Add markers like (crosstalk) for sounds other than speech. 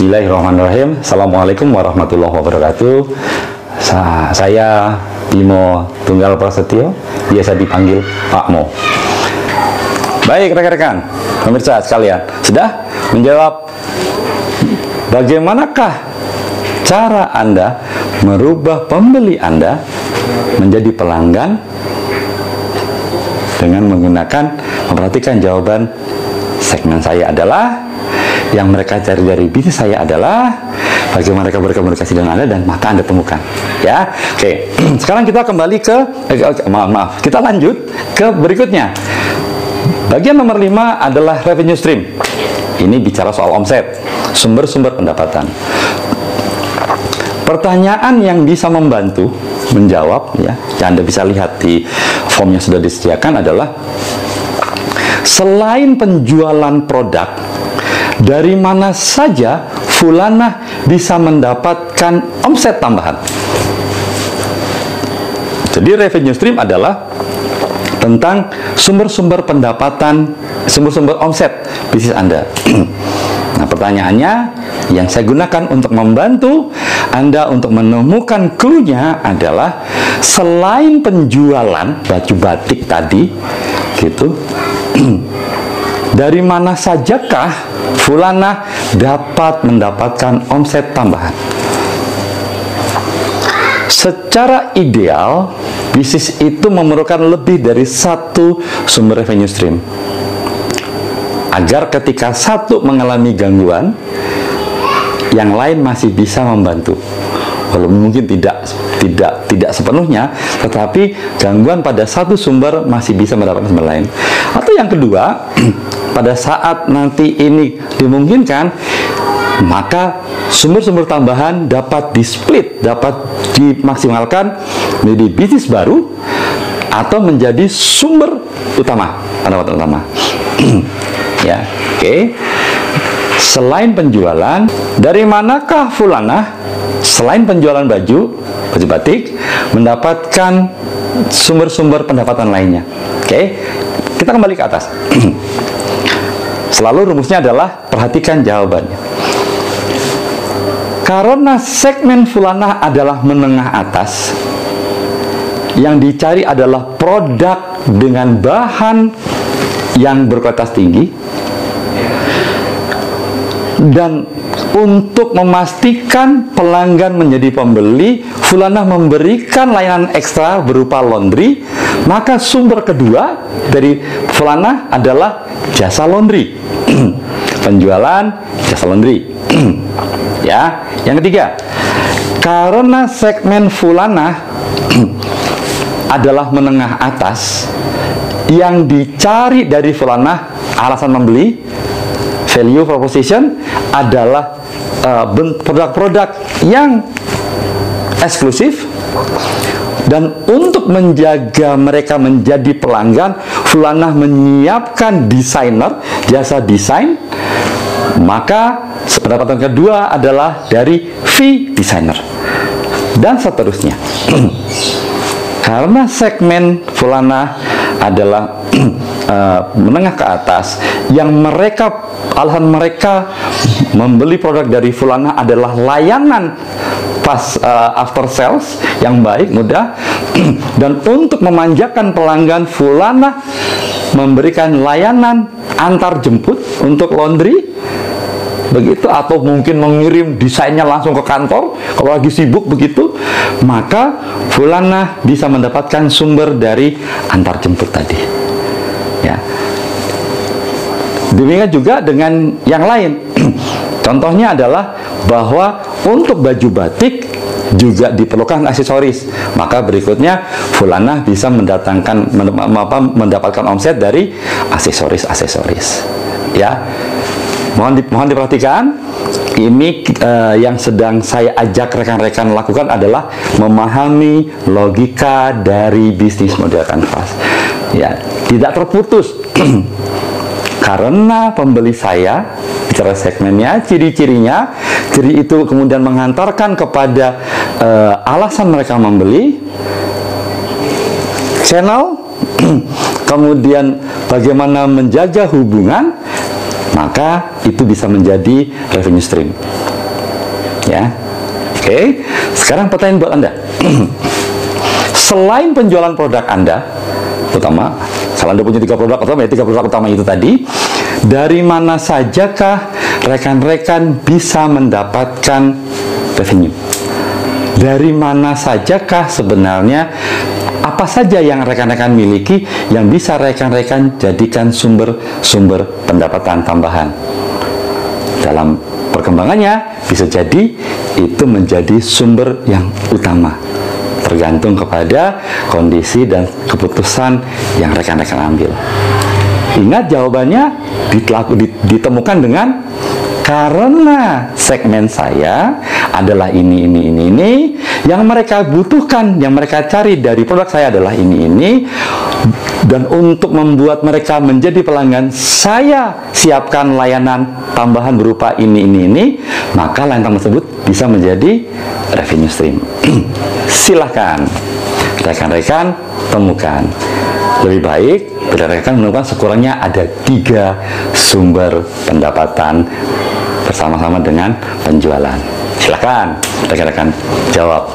Bismillahirrahmanirrahim. Assalamualaikum warahmatullahi wabarakatuh. Sa saya Bimo Tunggal Prasetyo, biasa dipanggil Pak Mo. Baik rekan-rekan, pemirsa sekalian, sudah menjawab bagaimanakah cara Anda merubah pembeli Anda menjadi pelanggan dengan menggunakan memperhatikan jawaban segmen saya adalah yang mereka cari dari bisnis saya adalah bagaimana mereka berkomunikasi dengan Anda dan maka Anda temukan. Ya, oke. (clears throat) Sekarang kita kembali ke, eh, oke, maaf, maaf, kita lanjut ke berikutnya. Bagian nomor 5 adalah revenue stream. Ini bicara soal omset, sumber-sumber pendapatan. Pertanyaan yang bisa membantu menjawab ya, yang Anda bisa lihat di form yang sudah disediakan adalah selain penjualan produk dari mana saja Fulana bisa mendapatkan omset tambahan. Jadi revenue stream adalah tentang sumber-sumber pendapatan, sumber-sumber omset bisnis Anda. (clears throat) nah, pertanyaannya yang saya gunakan untuk membantu Anda untuk menemukan clue-nya adalah selain penjualan baju batik tadi gitu (clears throat) dari mana sajakah Fulana dapat mendapatkan omset tambahan. Secara ideal, bisnis itu memerlukan lebih dari satu sumber revenue stream. Agar ketika satu mengalami gangguan, yang lain masih bisa membantu. Walaupun mungkin tidak tidak tidak sepenuhnya, tetapi gangguan pada satu sumber masih bisa mendapatkan sumber lain. Atau yang kedua, (clears throat) pada saat nanti ini dimungkinkan, maka sumber-sumber tambahan dapat di-split, dapat dimaksimalkan menjadi bisnis baru atau menjadi sumber utama, pendapatan utama. (clears throat) ya, oke. Okay. Selain penjualan, dari manakah Fulana selain penjualan baju, baju batik, mendapatkan sumber-sumber pendapatan lainnya? Oke. Okay. Kita kembali ke atas. (clears throat) Selalu rumusnya adalah perhatikan jawabannya. Karena segmen fulana adalah menengah atas, yang dicari adalah produk dengan bahan yang berkualitas tinggi, dan untuk memastikan pelanggan menjadi pembeli, Fulana memberikan layanan ekstra berupa laundry, maka sumber kedua dari Fulana adalah jasa laundry. (clears throat) Penjualan jasa laundry. (clears throat) ya, yang ketiga, karena segmen Fulana (clears throat) adalah menengah atas, yang dicari dari Fulana alasan membeli value proposition adalah produk-produk uh, yang eksklusif dan untuk menjaga mereka menjadi pelanggan, Fulana menyiapkan desainer, jasa desain. Maka pendapatan kedua adalah dari fee designer. Dan seterusnya. (clears throat) Karena segmen Fulana adalah (clears throat) uh, menengah ke atas yang mereka alasan mereka membeli produk dari Fulana adalah layanan pas uh, after sales yang baik, mudah. (clears throat) Dan untuk memanjakan pelanggan Fulana memberikan layanan antar jemput untuk laundry. Begitu atau mungkin mengirim desainnya langsung ke kantor. Kalau lagi sibuk begitu maka Fulana bisa mendapatkan sumber dari antar jemput tadi demikian juga dengan yang lain (clears throat) contohnya adalah bahwa untuk baju batik juga diperlukan aksesoris. Maka berikutnya Fulana bisa mendatangkan mendapatkan omset dari aksesoris-aksesoris. Ya. Mohon di, mohon diperhatikan ini uh, yang sedang saya ajak rekan-rekan lakukan adalah memahami logika dari bisnis model kanvas. Ya, tidak terputus. (clears throat) Karena pembeli saya bicara segmennya, ciri-cirinya, ciri itu kemudian menghantarkan kepada uh, alasan mereka membeli, channel, (clears throat) kemudian bagaimana menjaga hubungan, maka itu bisa menjadi revenue stream. Ya. Oke. Sekarang pertanyaan buat Anda. (clears throat) Selain penjualan produk Anda, utama, kalau Anda punya tiga produk utama, ya tiga produk utama itu tadi, dari mana sajakah rekan-rekan bisa mendapatkan revenue? Dari mana sajakah sebenarnya apa saja yang rekan-rekan miliki yang bisa rekan-rekan jadikan sumber-sumber pendapatan tambahan? Dalam perkembangannya bisa jadi itu menjadi sumber yang utama tergantung kepada kondisi dan keputusan yang rekan-rekan ambil. Ingat jawabannya ditemukan dengan karena segmen saya adalah ini ini ini ini yang mereka butuhkan yang mereka cari dari produk saya adalah ini ini. Dan untuk membuat mereka menjadi pelanggan saya siapkan layanan tambahan berupa ini ini ini. Maka layanan tersebut bisa menjadi revenue stream. (clears throat) Silahkan. Rekan-rekan temukan. Lebih baik rekan menemukan sekurangnya ada tiga sumber pendapatan bersama-sama dengan penjualan. Silakan rekan-rekan jawab.